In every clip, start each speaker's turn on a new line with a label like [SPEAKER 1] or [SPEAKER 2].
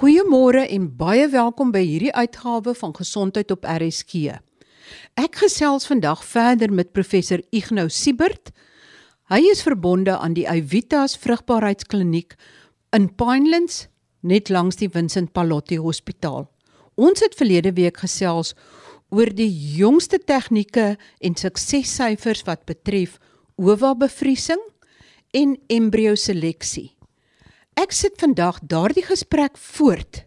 [SPEAKER 1] Goeiemôre en baie welkom by hierdie uitgawe van Gesondheid op RSG. Ek gesels vandag verder met professor Ignou Siebert. Hy is verbonde aan die Evitas Vrugbaarheidskliniek in Pinelands, net langs die Vincent Pallotti Hospitaal. Ons het verlede week gesels oor die jongste tegnieke en suksessyfers wat betref ova bevriesing en embrio seleksie. Ek sit vandag daardie gesprek voort.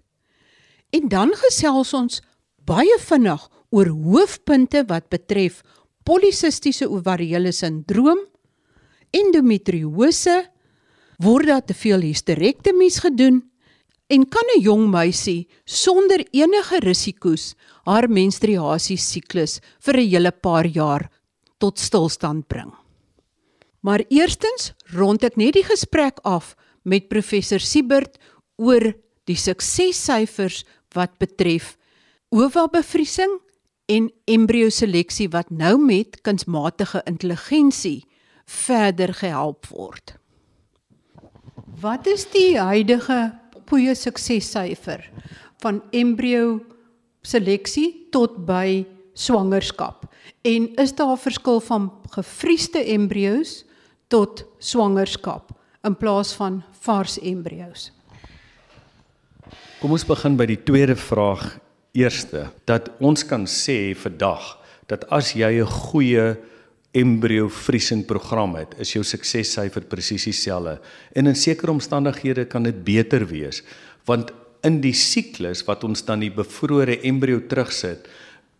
[SPEAKER 1] En dan gesels ons baie vinnig oor hoofpunte wat betref polisistiese ovariële sindroom, endometriose, word daar te veel hysterektomies gedoen en kan 'n jong meisie sonder enige risiko's haar menstruasie siklus vir 'n hele paar jaar tot stilstand bring. Maar eerstens rond ek net die gesprek af met professor Siebert oor die suksessyfers wat betref ova bevriesing en embrio seleksie wat nou met kunsmatige intelligensie verder gehelp word. Wat is die huidige goeie suksessyfer van embrio seleksie tot by swangerskap? En is daar 'n verskil van gefriesde embrio's tot swangerskap in plaas van vars embrio's?
[SPEAKER 2] Kom ons begin by die tweede vraag eerste dat ons kan sê vandag dat as jy 'n goeie embrio vriesing program het, is jou suksessyfer presies dieselfde. En in sekere omstandighede kan dit beter wees, want in die siklus wat ons dan die bevrore embrio terugsit,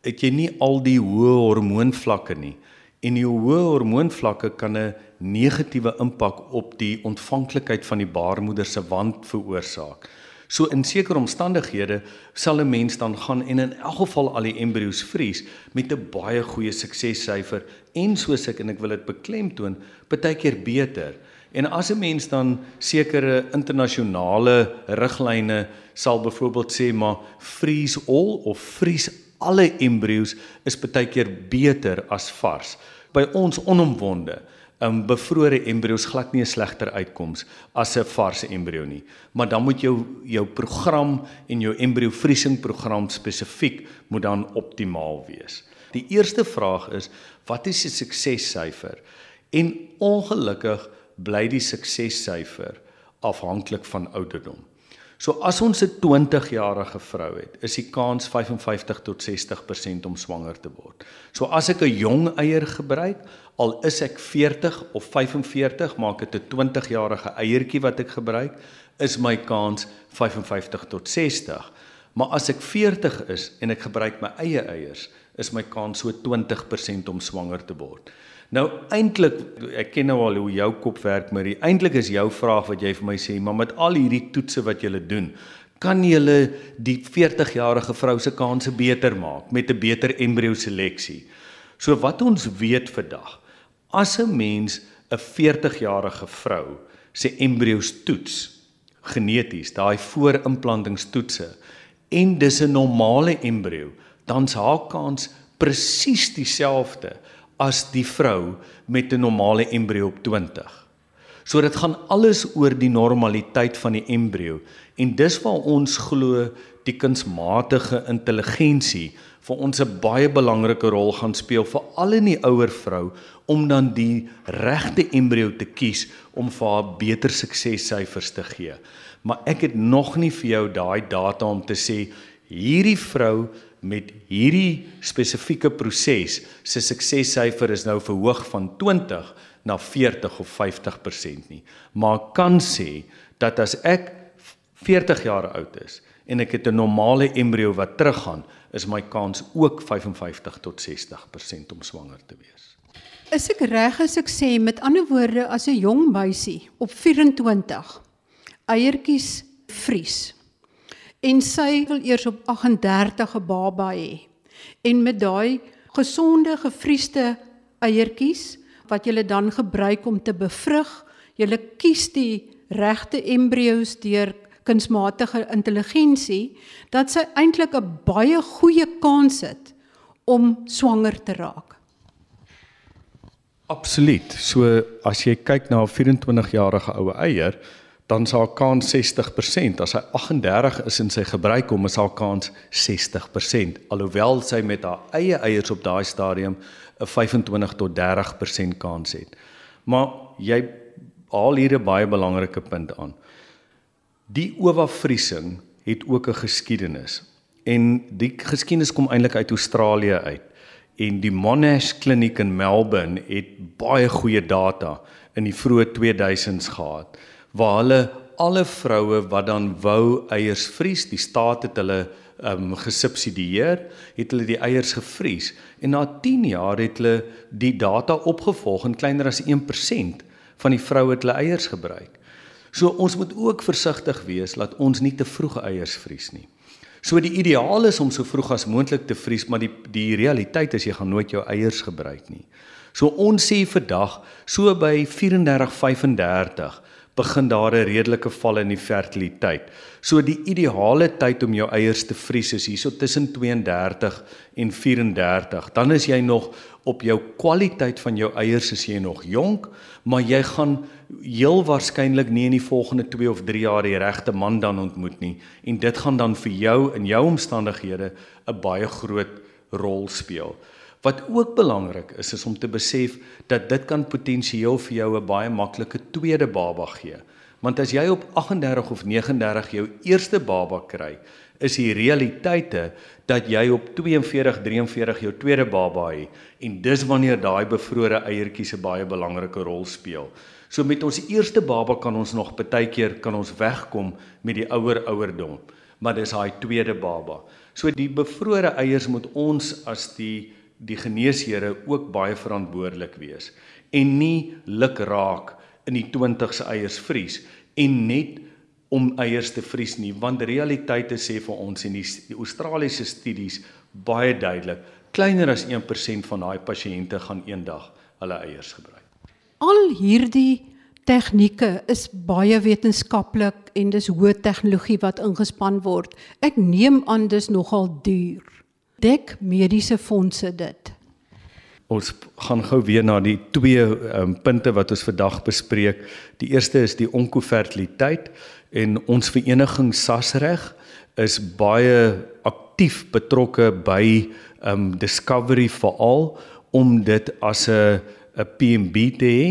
[SPEAKER 2] het jy nie al die hoë hormoonvlakke nie. En die hoë hormoonvlakke kan 'n negatiewe impak op die ontvanklikheid van die baarmoeder se wand veroorsaak. So in sekere omstandighede sal 'n mens dan gaan en in elk geval al die embrio's vries met 'n baie goeie suksessyfer en soos ek en ek wil dit beklemtoon, baie keer beter. En as 'n mens dan sekere internasionale riglyne sal byvoorbeeld sê maar freeze all of vries alle embrio's is baie keer beter as vars. By ons onomwonde um, bevrore embrio's glad nie 'n slegter uitkoms as 'n vars embrio nie. Maar dan moet jou jou program en jou embrio vriesing program spesifiek moet dan optimaal wees. Die eerste vraag is wat is die suksessyfer? En ongelukkig bly die suksessyfer afhanklik van ouderdom. So as ons 'n 20-jarige vrou het, is die kans 55 tot 60% om swanger te word. So as ek 'n jong eier gebruik, al is ek 40 of 45, maak dit 'n 20-jarige eiertjie wat ek gebruik, is my kans 55 tot 60. Maar as ek 40 is en ek gebruik my eie eiers, is my kans so 20% om swanger te word. Nou eintlik ek ken nou al hoe jou kop werk, maar eintlik is jou vraag wat jy vir my sê, maar met al hierdie toetse wat jy doen, kan jy die 40-jarige vrou se kanse beter maak met 'n beter embrio seleksie. So wat ons weet vandag, as 'n mens 'n 40-jarige vrou se embrio's toets geneties, daai voorimplantings-toetse en dis 'n normale embrio, dan's haar kans presies dieselfde as die vrou met 'n normale embrio op 20. So dit gaan alles oor die normaliteit van die embrio en dis waar ons glo die kunsmatige intelligensie vir ons 'n baie belangrike rol gaan speel vir al in die ouer vrou om dan die regte embrio te kies om vir haar beter suksessyfers te gee. Maar ek het nog nie vir jou daai data om te sê hierdie vrou met hierdie spesifieke proses se suksessyfer is nou verhoog van 20 na 40 of 50% nie. Maar kan sê dat as ek 40 jaar oud is en ek het 'n normale embrio wat teruggaan, is my kans ook 55 tot 60% om swanger te wees.
[SPEAKER 1] Is ek reg as ek sê met ander woorde as 'n jong meisie op 24 eiertjies vries en sy wil eers op 38 'n baba hê. En met daai gesonde gefriesde eiertjies wat jy dan gebruik om te bevrug, jy kies die regte embrio's deur kunsmatige intelligensie dat sy eintlik 'n baie goeie kans het om swanger te raak.
[SPEAKER 2] Absoluut. So as jy kyk na 'n 24-jarige ou eier, dan sal kans 60%. As hy 38 is en sy gebruik hom, is haar kans 60%. Alhoewel sy met haar eie eiers op daai stadium 'n 25 tot 30% kans het. Maar jy haal hier 'n baie belangrike punt aan. Die oorwafriesing het ook 'n geskiedenis. En die geskiedenis kom eintlik uit Australië uit. En die Monash Kliniek in Melbourne het baie goeie data in die vroeë 2000s gehad waar hulle alle vroue wat dan wou eiers vries, die staat het hulle ehm um, gesubsidieer, het hulle die eiers gevries en na 10 jaar het hulle die data opgevolg en kleiner as 1% van die vroue het hulle eiers gebruik. So ons moet ook versigtig wees dat ons nie te vroeg eiers vries nie. So die ideaal is om so vroeg as moontlik te vries, maar die die realiteit is jy gaan nooit jou eiers gebruik nie. So ons sê vandag so by 34 35 begin daar 'n redelike val in die fertiliteit. So die ideale tyd om jou eiers te vries is hierso tussen 32 en 34. Dan is jy nog op jou kwaliteit van jou eiers is jy nog jonk, maar jy gaan heel waarskynlik nie in die volgende 2 of 3 jaar die regte man dan ontmoet nie en dit gaan dan vir jou in jou omstandighede 'n baie groot rol speel. Wat ook belangrik is is om te besef dat dit kan potensieel vir jou 'n baie maklike tweede baba gee. Want as jy op 38 of 39 jou eerste baba kry, is die realiteite dat jy op 42, 43 jou tweede baba het en dis wanneer daai bevrore eiertjies 'n baie belangrike rol speel. So met ons eerste baba kan ons nog baie keer kan ons wegkom met die ouer ouerdom, maar dis daai tweede baba. So die bevrore eiers moet ons as die die geneeshere ook baie verantwoordelik wees en nie luk raak in die 20se eiers vries en net om eiers te vries nie want realiteite sê vir ons en die, die Australiese studies baie duidelik kleiner as 1% van daai pasiënte gaan eendag hulle eiers gebruik.
[SPEAKER 1] Al hierdie tegnieke is baie wetenskaplik en dis hoë tegnologie wat ingespan word. Ek neem aan dis nogal duur dek mediese fondse dit?
[SPEAKER 2] Ons gaan gou weer na die twee um, punte wat ons vandag bespreek. Die eerste is die onkofertiliteit en ons vereniging Sasreg is baie aktief betrokke by um discovery veral om dit as 'n 'n PMB te hê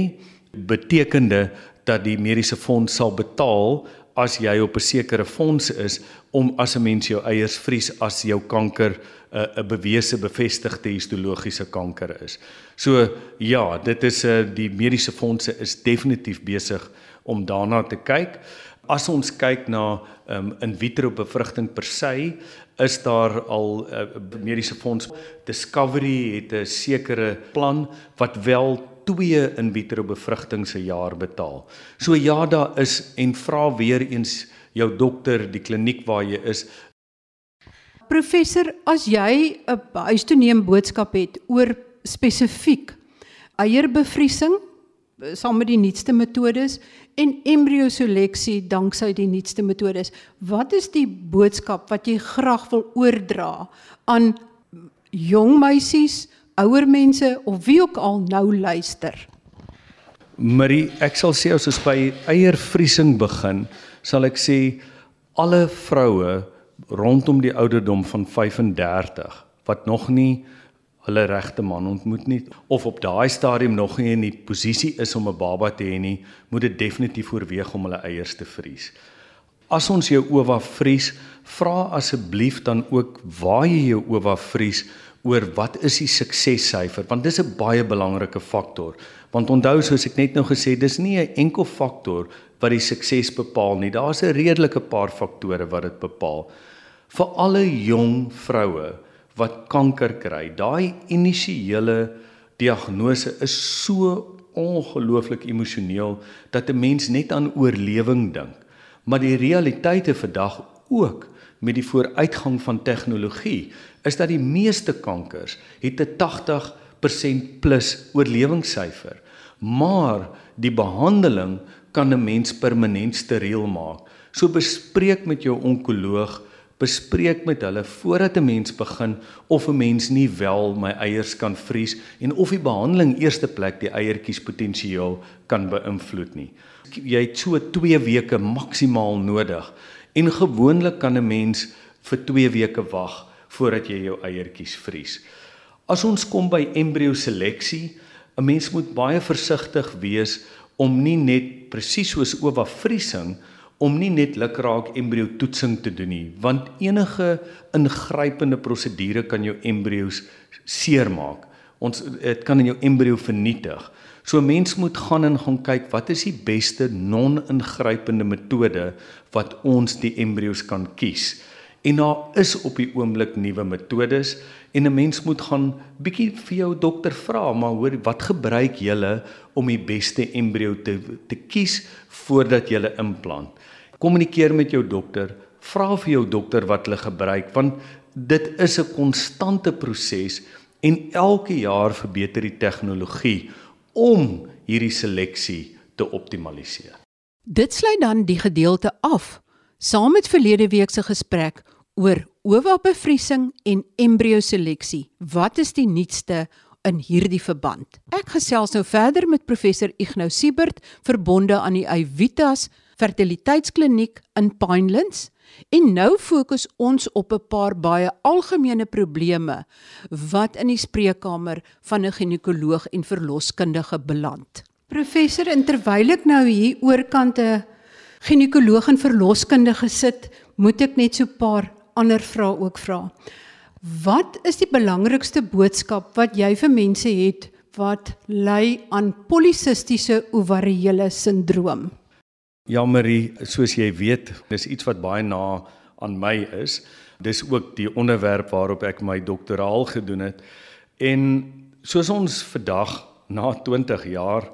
[SPEAKER 2] betekende dat die mediese fonds sal betaal as jy op 'n sekere fonds is om as 'n mens jou eiers vries as jou kanker 'n 'n bewese bevestigde histologiese kanker is. So ja, dit is 'n uh, die mediese fondse is definitief besig om daarna te kyk. As ons kyk na um, in vitro bevrugting per se, is daar al 'n uh, mediese fonds Discovery het 'n sekere plan wat wel twee in vitro bevrugting se jaar betaal. So ja, daar is en vra weer eens jou dokter, die kliniek waar jy is,
[SPEAKER 1] Professor, as jy 'n huistoeneem boodskap het oor spesifiek eierbevriesing saam met die nuutste metodes en embrioseleksie danksy die nuutste metodes, wat is die boodskap wat jy graag wil oordra aan jong meisies, ouer mense of wie ook al nou luister?
[SPEAKER 2] Marie, ek sal sê as ons by eiervriesing begin, sal ek sê alle vroue rondom die ouderdom van 35 wat nog nie hulle regte man ontmoet nie of op daai stadium nog nie in die posisie is om 'n baba te hê nie, moet dit definitief oorweeg om hulle eiers te vries. As ons jou owa vries, vra asseblief dan ook waar jy jou owa vries oor wat is die suksessyfer want dis 'n baie belangrike faktor. Want onthou soos ek net nou gesê, dis nie 'n enkel faktor wat die sukses bepaal nie. Daar's 'n redelike paar faktore wat dit bepaal vir alle jong vroue wat kanker kry. Daai initiële diagnose is so ongelooflik emosioneel dat 'n mens net aan oorlewing dink. Maar die realiteite vandag ook met die vooruitgang van tegnologie is dat die meeste kankers het 'n 80% plus oorlewingssyfer. Maar die behandeling kan 'n mens permanent steriel maak. So bespreek met jou onkoloog bespreek met hulle voordat 'n mens begin of 'n mens nie wel my eiers kan vries en of die behandeling eerste plek die eiertjies potensiaal kan beïnvloed nie. Jy het so 2 weke maksimaal nodig en gewoonlik kan 'n mens vir 2 weke wag voordat jy jou eiertjies vries. As ons kom by embrio seleksie, 'n mens moet baie versigtig wees om nie net presies soos owa vriesing om nie net lukraak embrio toetsing te doen nie, want enige ingrypende prosedure kan jou embrio's seermaak. Ons dit kan in jou embrio vernietig. So mens moet gaan en gaan kyk wat is die beste non-ingrypende metode wat ons die embrio's kan kies. En daar is op die oomblik nuwe metodes en 'n mens moet gaan bietjie vir jou dokter vra, maar hoor wat gebruik julle om die beste embrio te te kies voordat jy implant kommunikeer met jou dokter, vra vir jou dokter wat hulle gebruik want dit is 'n konstante proses en elke jaar verbeter die tegnologie om hierdie seleksie te optimaliseer.
[SPEAKER 1] Dit sluit dan die gedeelte af saam met verlede week se gesprek oor ova-bevriesing en embrio-seleksie. Wat is die nuutste in hierdie verband? Ek gesels nou verder met professor Ignou Siebert verbonde aan die Evitas fertiliteitskliniek in Pinelands en nou fokus ons op 'n paar baie algemene probleme wat in die spreekkamer van 'n ginekoloog en verloskundige beland. Professor, terwyl ek nou hier oorkant 'n ginekoloog en verloskundige sit, moet ek net so 'n paar ander vrae ook vra. Wat is die belangrikste boodskap wat jy vir mense het wat ly aan polisistiese ovariële sindroom?
[SPEAKER 2] Ja Marie, soos jy weet, dis iets wat baie na aan my is. Dis ook die onderwerp waarop ek my doktoraal gedoen het. En soos ons vandag na 20 jaar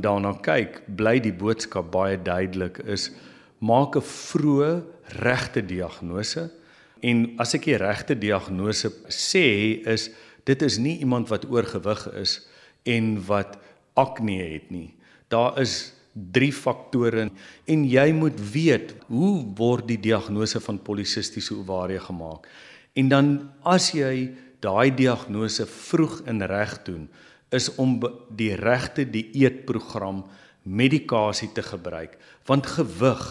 [SPEAKER 2] daarna kyk, bly die boodskap baie duidelik is maak 'n vroeë regte diagnose. En as ek die regte diagnose sê, is dit is nie iemand wat oorgewig is en wat akne het nie. Daar is drie faktore en jy moet weet hoe word die diagnose van polisistiese ovarie gemaak. En dan as jy daai diagnose vroeg en reg doen, is om die regte dieetprogram medikasie te gebruik, want gewig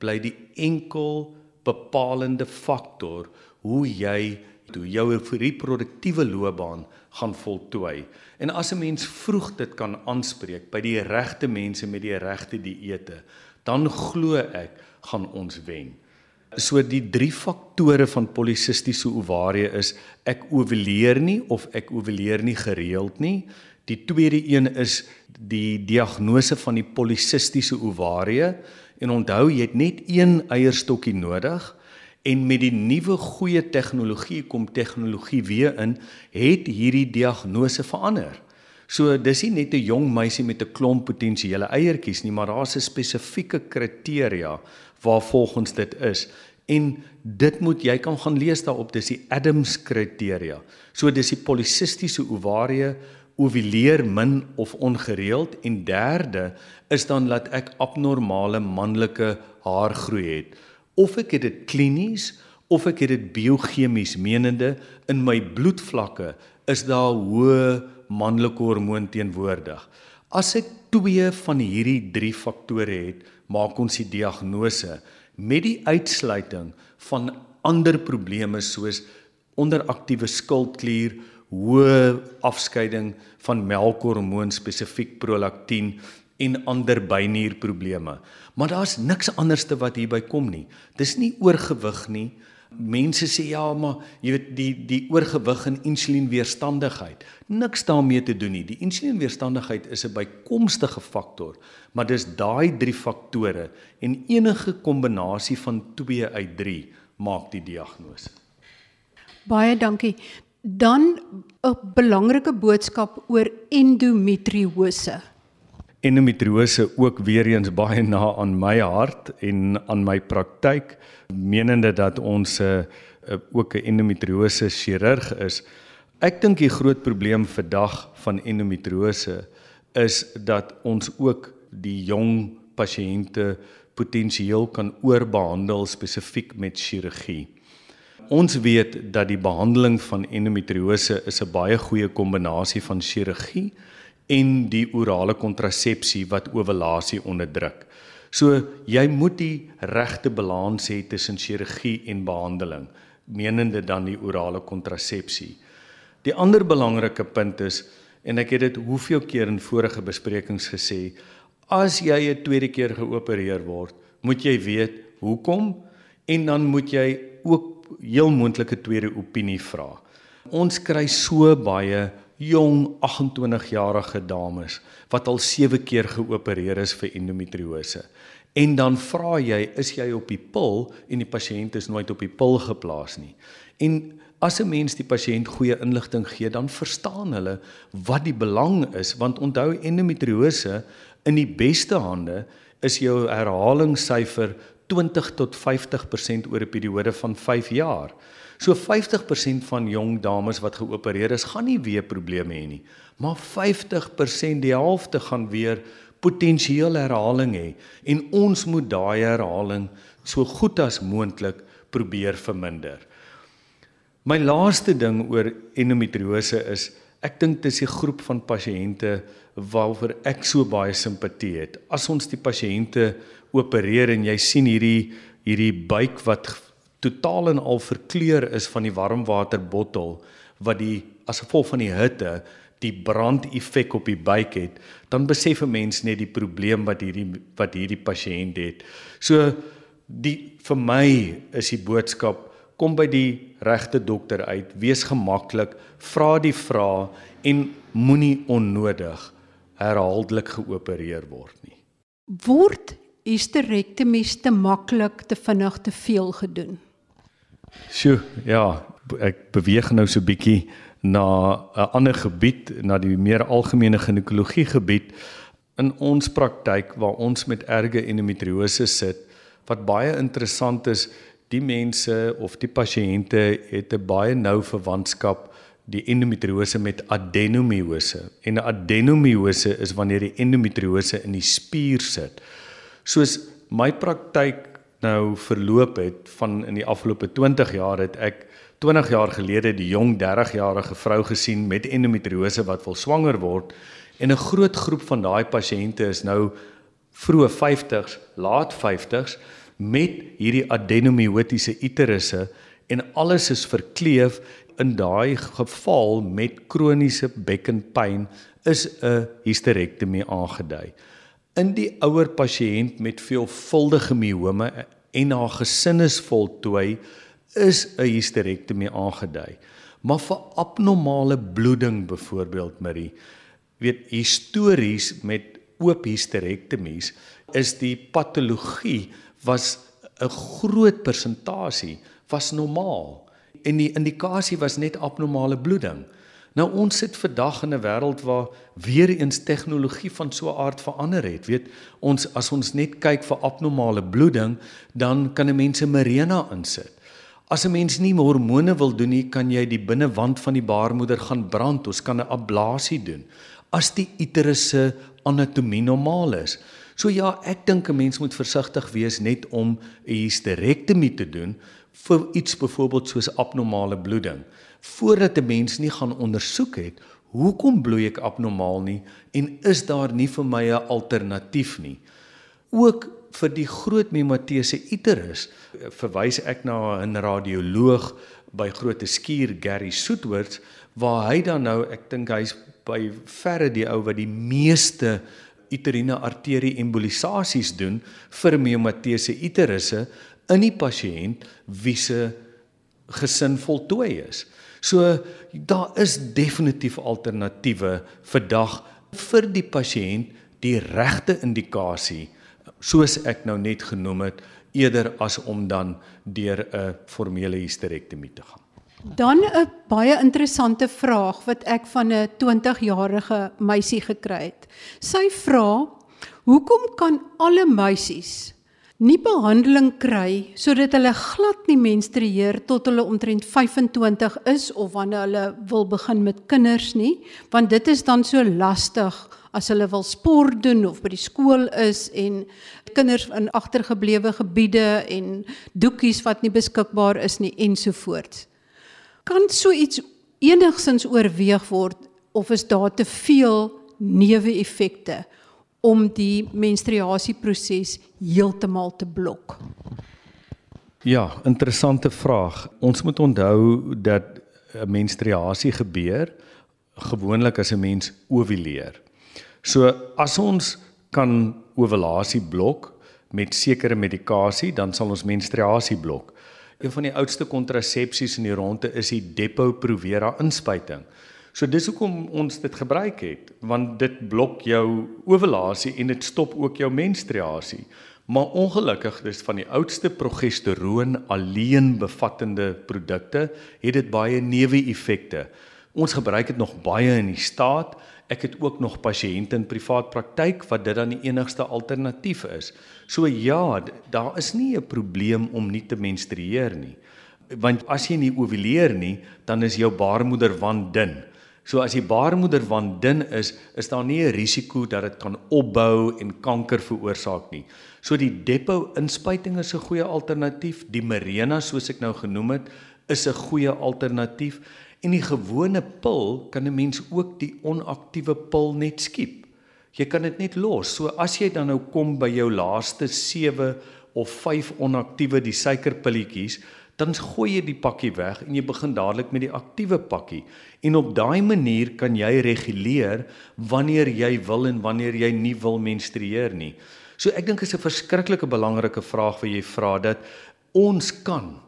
[SPEAKER 2] bly die enkel bepalende faktor hoe jy toe jou reproduktiewe loopbaan gaan voltooi. En as 'n mens vroeg dit kan aanspreek by die regte mense met die regte dieete, dan glo ek gaan ons wen. So die drie faktore van polisistiese ovarie is ek ovuleer nie of ek ovuleer nie gereeld nie. Die tweede een is die diagnose van die polisistiese ovarie en onthou jy het net een eierstokkie nodig En met die nuwe goeie tegnologie kom tegnologie weer in, het hierdie diagnose verander. So dis nie net 'n jong meisie met 'n klomp potensiële eiertjies nie, maar daar's 'n spesifieke kriteria waar volgens dit is. En dit moet jy kan gaan lees daarop, dis die Adams kriteria. So dis die polisistiese ovarie ovuleer min of ongereeld en derde is dan dat ek abnormale manlike haargroei het of ek het dit klinies of ek het dit biochemies menende in my bloedvlakke is daar hoë manlike hormoon teenwoordig. As ek twee van hierdie drie faktore het, maak ons die diagnose met die uitsluiting van ander probleme soos onderaktiewe skildklier, hoë afskeiding van melkhormoon spesifiek prolaktin en ander bynierprobleme. Maar daar's niks anderste wat hierby kom nie. Dis nie oorgewig nie. Mense sê ja, maar jy weet die die oorgewig en insulienweerstandigheid. Niks daarmee te doen nie. Die insulienweerstandigheid is 'n bykomstige faktor, maar dis daai drie faktore en enige kombinasie van 2 uit 3 maak die diagnose.
[SPEAKER 1] Baie dankie. Dan 'n belangrike boodskap oor endometriose
[SPEAKER 2] endometriose ook weer eens baie na aan my hart en aan my praktyk menende dat ons 'n uh, uh, ook 'n endometriose chirurg is. Ek dink die groot probleem vandag van endometriose is dat ons ook die jong pasiënte potensieel kan oorbehandel spesifiek met chirurgie. Ons weet dat die behandeling van endometriose is 'n baie goeie kombinasie van chirurgie en die orale kontrasepsie wat ovulasie onderdruk. So jy moet die regte balans hê tussen chirurgie en behandeling, menende dan die orale kontrasepsie. Die ander belangrike punt is en ek het dit hoeveel keer in vorige besprekings gesê, as jy 'n tweede keer geopereer word, moet jy weet hoekom en dan moet jy ook heel moontlike tweede opinie vra. Ons kry so baie jong 28-jarige dames wat al 7 keer geopereer is vir endometriose. En dan vra jy, is jy op die pil en die pasiënt is nooit op die pil geplaas nie. En as 'n mens die pasiënt goeie inligting gee, dan verstaan hulle wat die belang is, want onthou endometriose in die beste hande is jou herhalingssyfer 20 tot 50% oor 'n periode van 5 jaar. So 50% van jong dames wat geopereer is, gaan nie weer probleme hê nie, maar 50% die helfte gaan weer potensieel herhaling hê en ons moet daai herhaling so goed as moontlik probeer verminder. My laaste ding oor endometriose is ek dink dis 'n groep van pasiënte waaroor ek so baie simpatie het. As ons die pasiënte opereer en jy sien hierdie hierdie buik wat totaal en al verkleur is van die warmwaterbottel wat die as gevolg van die hitte die brandeffek op die buik het, dan besef 'n mens net die probleem wat hierdie wat hierdie pasiënt het. So die vir my is die boodskap kom by die regte dokter uit, wees gemaklik, vra die vrae en moenie onnodig herhaaldelik geopereer word nie.
[SPEAKER 1] Word hysterektomies te maklik, te vinnig, te veel gedoen?
[SPEAKER 2] Sjoe, ja, ek beweeg nou so bietjie na 'n ander gebied, na die meer algemene ginekologie gebied in ons praktyk waar ons met erge endometriose sit. Wat baie interessant is, die mense of die pasiënte het 'n baie nou verwantskap die endometriose met adenomiose. En adenomiose is wanneer die endometriose in die spier sit soos my praktyk nou verloop het van in die afgelope 20 jaar het ek 20 jaar gelede die jong 30-jarige vrou gesien met endometriose wat wil swanger word. En 'n groot groep van daai pasiënte is nou vroeë 50s, laat 50s met hierdie adenomyotiese uterusse en alles is verkleef in daai geval met kroniese bekkenpyn is 'n hysterektomie aangedui in die ouer pasiënt met veelvuldige miome en haar gesin is voltooi is 'n hysterektomie aangedui. Maar vir abnormale bloeding byvoorbeeld Marie, weet histories met oop hysterektomies is die patologie was 'n groot persentasie was normaal en die indikasie was net abnormale bloeding. Nou ons sit vandag in 'n wêreld waar weer eens tegnologie van so 'n aard verander het. Weet, ons as ons net kyk vir abnormale bloeding, dan kan 'n mens 'n Mirena insit. As 'n mens nie hormone wil doen nie, kan jy die binnewand van die baarmoeder gaan brand. Ons kan 'n ablasie doen. As die uterus se anatomie normaal is. So ja, ek dink 'n mens moet versigtig wees net om 'n hysterektomie te doen vir iets byvoorbeeld soos abnormale bloeding voordat 'n mens nie gaan ondersoek het hoekom bloei ek abnormaal nie en is daar nie vir my 'n alternatief nie. Ook vir die groot mematese uterus verwys ek na 'n radioloog by Grote Skuur Gary Soetwoords waar hy dan nou ek dink hy's by verre die ou wat die meeste uteriene arterie embolisasies doen vir mematese uterusse in die pasiënt wie se gesin voltooi is. So daar is definitief alternatiewe vir dag vir die pasiënt die regte indikasie soos ek nou net genoem het eerder as om dan deur 'n formele hysterektomie te gaan.
[SPEAKER 1] Dan 'n baie interessante vraag wat ek van 'n 20-jarige meisie gekry het. Sy vra: "Hoekom kan alle meisies nie behandeling kry sodat hulle glad nie menstrueer tot hulle omtrent 25 is of wanneer hulle wil begin met kinders nie, want dit is dan so lastig as hulle wil sport doen of by die skool is en kinders in agtergeblewe gebiede en doekies wat nie beskikbaar is nie ensovoorts. Kan so iets enigsins oorweeg word of is daar te veel neeweffekte? Om die menstruasieproses heeltemal te blok?
[SPEAKER 2] Ja, interessante vraag. Ons moet onthou dat 'n menstruasie gebeur gewoonlik as 'n mens ovuleer. So as ons kan ovulasie blok met sekere medikasie, dan sal ons menstruasie blok. Een van die oudste kontrasepsies in die ronde is die Depo-Provera inspuiting. So dis hoekom ons dit gebruik het, want dit blok jou ovulasie en dit stop ook jou menstruasie. Maar ongelukkig dis van die oudste progesteroon alleen bevattende produkte het dit baie neeweffekte. Ons gebruik dit nog baie in die staat. Ek het ook nog pasiënte in privaat praktyk wat dit dan die enigste alternatief is. So ja, daar is nie 'n probleem om nie te menstrueer nie. Want as jy nie ovuleer nie, dan is jou baarmoeder wandin. So as die baarmoeder wandin is, is daar nie 'n risiko dat dit kan opbou en kanker veroorsaak nie. So die depo inspuiting is 'n goeie alternatief. Die Mirena soos ek nou genoem het, is 'n goeie alternatief en die gewone pil kan 'n mens ook die onaktiewe pil net skiep. Jy kan dit net los. So as jy dan nou kom by jou laaste 7 of 5 onaktiewe die suikerpilletjies, dan gooi jy die pakkie weg en jy begin dadelik met die aktiewe pakkie. En op daai manier kan jy reguleer wanneer jy wil en wanneer jy nie wil menstrueer nie. So ek dink is 'n verskriklike belangrike vraag wat jy vra dat ons kan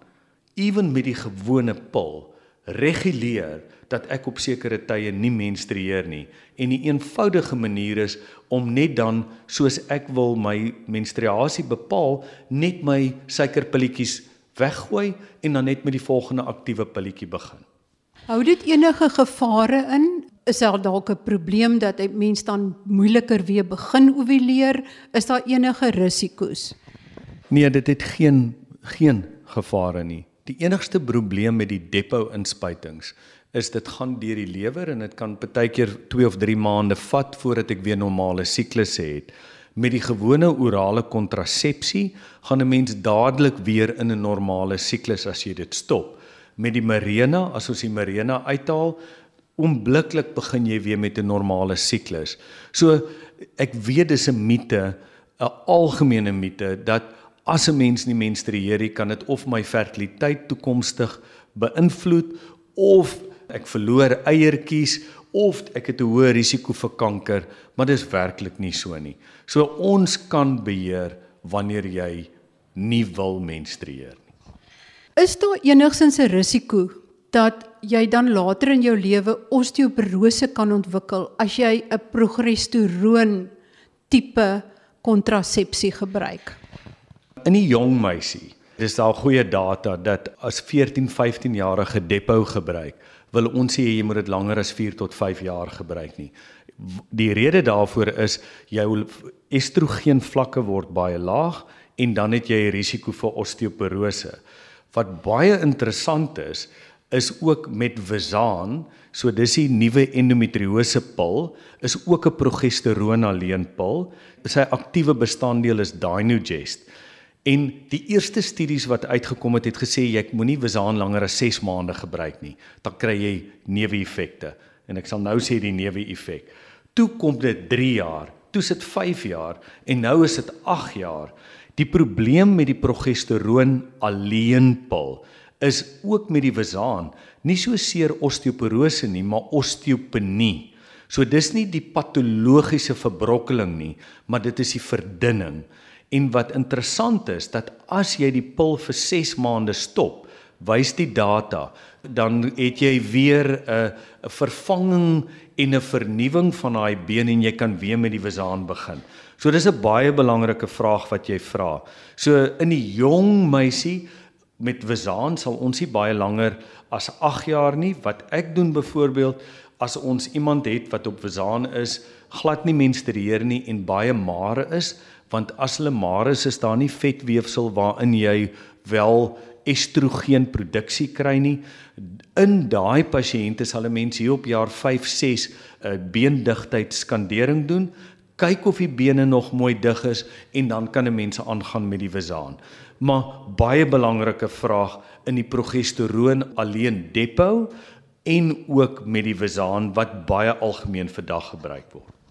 [SPEAKER 2] ewen met die gewone pil reguleer dat ek op sekere tye nie menstrueer nie en die eenvoudige manier is om net dan soos ek wil my menstruasie bepaal net my suikerpilletjies weggooi en dan net met die volgende aktiewe pilletjie begin.
[SPEAKER 1] Hou dit enige gevare in? Is daar dalk 'n probleem dat 'n mens dan moeiliker weer begin ovuleer? Is daar enige risiko's?
[SPEAKER 2] Nee, dit het geen geen gevare nie. Die enigste probleem met die depo inspuitings is dit gaan deur die lewer en dit kan partykeer 2 of 3 maande vat voordat ek weer normale siklusse het. Met die gewone orale kontrasepsie gaan 'n mens dadelik weer in 'n normale siklus as jy dit stop. Met die Mirena, as ons die Mirena uithaal, oombliklik begin jy weer met 'n normale siklus. So ek weet dis 'n mite, 'n algemene mite dat as 'n mens nie menstrueer nie, kan dit of my fertiliteit toekomstig beïnvloed of ek verloor eiertjies of ek het 'n hoë risiko vir kanker, maar dis werklik nie so nie. So ons kan beheer wanneer jy nie wil menstrueer nie.
[SPEAKER 1] Is daar enigsins 'n risiko dat jy dan later in jou lewe osteoporose kan ontwikkel as jy 'n progesteroon tipe kontrasepsie gebruik?
[SPEAKER 2] In die jong meisie, dis daar goeie data dat as 14-15 jarige depo gebruik, wil ons sê jy moet dit langer as 4 tot 5 jaar gebruik nie. Die rede daarvoor is jou estrogen vlakke word baie laag en dan het jy 'n risiko vir osteoporose. Wat baie interessant is, is ook met Visan, so dis die nuwe endometriose pil, is ook 'n progesteroon alleen pil. Sy aktiewe bestanddeel is Dynogest. En die eerste studies wat uitgekom het het gesê jy moenie Visan langer as 6 maande gebruik nie. Dan kry jy neeweffekte. En ek sal nou sê die neeweffek. Toe kom dit 3 jaar, toe sit 5 jaar en nou is dit 8 jaar. Die probleem met die progesteroon alleenpil is ook met die Visan nie so seer osteoporose nie, maar osteopenie. So dis nie die patologiese verbrokkeling nie, maar dit is die verdunning. En wat interessant is dat as jy die pil vir 6 maande stop, wys die data, dan het jy weer 'n 'n vervanging en 'n vernuwing van daai been en jy kan weer met die Visan begin. So dis 'n baie belangrike vraag wat jy vra. So in die jong meisie met Wesaan sal ons nie baie langer as 8 jaar nie. Wat ek doen byvoorbeeld as ons iemand het wat op Wesaan is, glad nie menstrueer nie en baie mare is, want as hulle mare is, is daar nie vetweefsel waarin jy wel estrogen produksie kry nie. In daai pasiënte sal 'n mens hier op jaar 5, 6 'n beendigtheid skandering doen, kyk of die bene nog mooi dig is en dan kan 'n mens aangaan met die Wesaan. Maar baie belangrike vraag in die progesteroon alleen depo en ook met die Wesaan wat baie algemeen vandag gebruik word.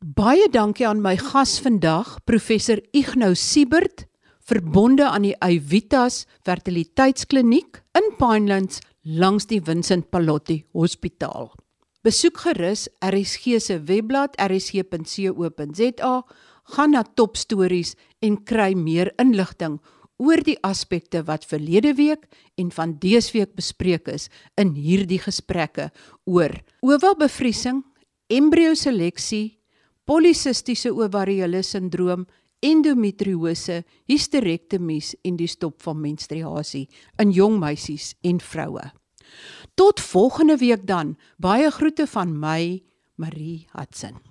[SPEAKER 1] Baie dankie aan my gas vandag, professor Ignou Siebert, verbonde aan die Evitas Fertiliteitskliniek in Pinelands langs die Vincent Pallotti Hospitaal. Besoek gerus RSG se webblad rsg.co.za, gaan na Top Stories en kry meer inligting oor die aspekte wat verlede week en van dese week bespreek is in hierdie gesprekke oor ovalbevriesing, embrioseleksie, polisistiese ovariële sindroom, endometriose, hysterektomies en die stop van menstruasie in jong meisies en vroue. Tot volgende week dan. Baie groete van my, Marie Hudson.